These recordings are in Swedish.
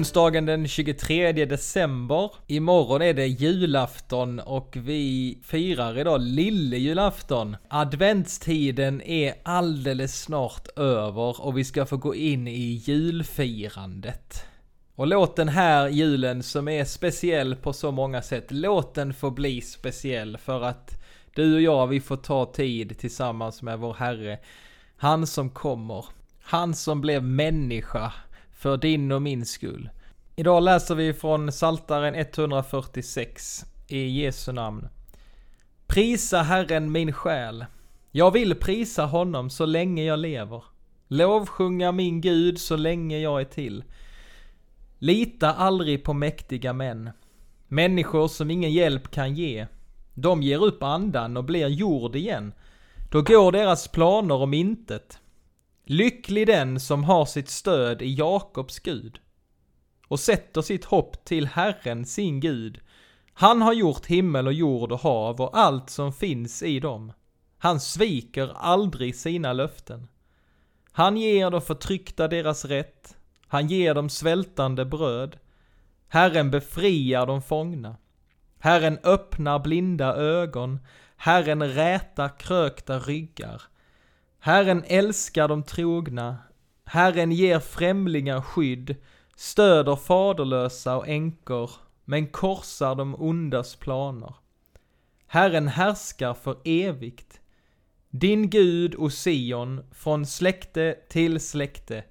Onsdagen den 23 december. Imorgon är det julafton och vi firar idag lille julafton. Adventstiden är alldeles snart över och vi ska få gå in i julfirandet. Och låt den här julen som är speciell på så många sätt, låt den få bli speciell för att du och jag, vi får ta tid tillsammans med vår Herre. Han som kommer. Han som blev människa för din och min skull. Idag läser vi från Saltaren 146 i Jesu namn. Prisa Herren min själ. Jag vill prisa honom så länge jag lever. Lovsjunga min Gud så länge jag är till. Lita aldrig på mäktiga män. Människor som ingen hjälp kan ge. De ger upp andan och blir jord igen. Då går deras planer om intet. Lycklig den som har sitt stöd i Jakobs Gud och sätter sitt hopp till Herren sin Gud. Han har gjort himmel och jord och hav och allt som finns i dem. Han sviker aldrig sina löften. Han ger de förtryckta deras rätt. Han ger dem svältande bröd. Herren befriar de fångna. Herren öppnar blinda ögon. Herren rätar krökta ryggar. Herren älskar de trogna. Herren ger främlingar skydd, stöder faderlösa och änkor, men korsar de ondas planer. Herren härskar för evigt. Din Gud, och Sion, från släkte till släkte.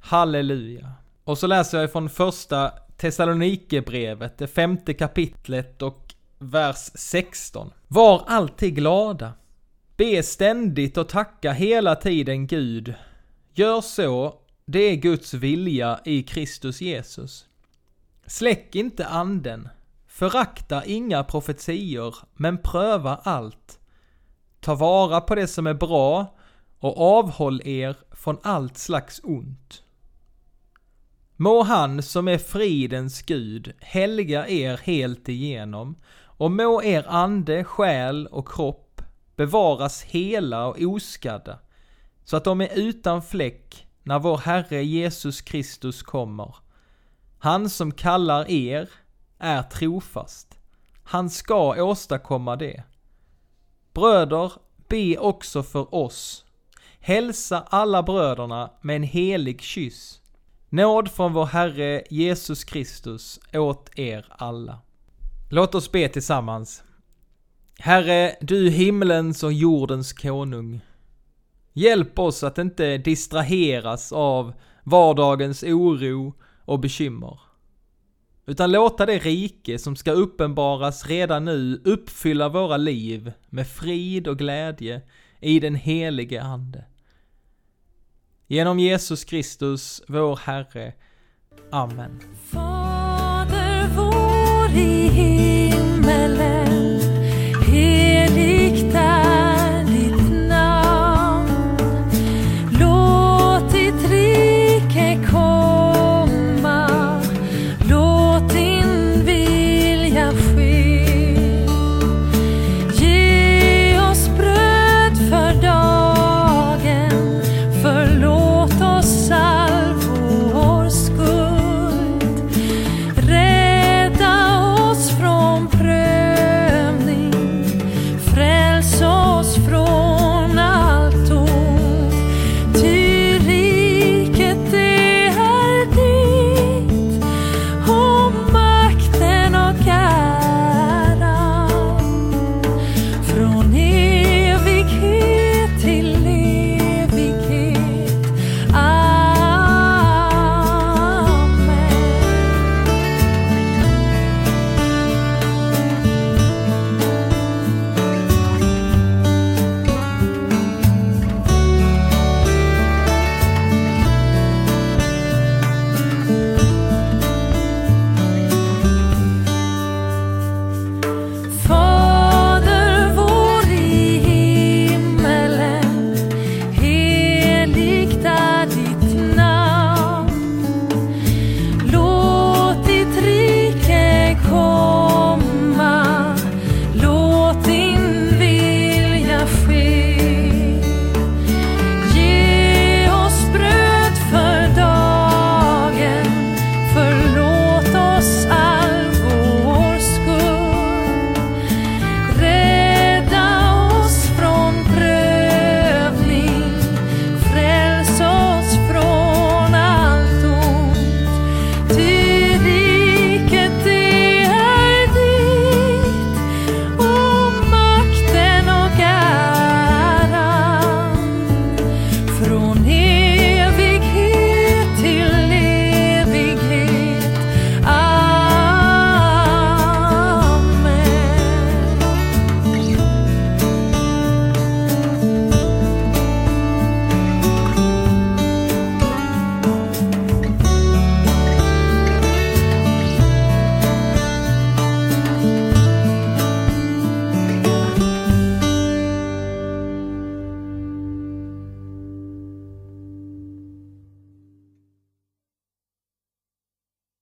Halleluja. Och så läser jag från första Thessalonikerbrevet, det femte kapitlet och vers 16. Var alltid glada. Be ständigt och tacka hela tiden Gud. Gör så, det är Guds vilja i Kristus Jesus. Släck inte anden. Förakta inga profetior, men pröva allt. Ta vara på det som är bra och avhåll er från allt slags ont. Må han som är fridens Gud helga er helt igenom och må er ande, själ och kropp bevaras hela och oskadda, så att de är utan fläck när vår Herre Jesus Kristus kommer. Han som kallar er är trofast. Han ska åstadkomma det. Bröder, be också för oss. Hälsa alla bröderna med en helig kyss. Nåd från vår Herre Jesus Kristus åt er alla. Låt oss be tillsammans. Herre, du himlens och jordens konung. Hjälp oss att inte distraheras av vardagens oro och bekymmer. Utan låta det rike som ska uppenbaras redan nu uppfylla våra liv med frid och glädje i den helige Ande. Genom Jesus Kristus, vår Herre. Amen. Fader vår i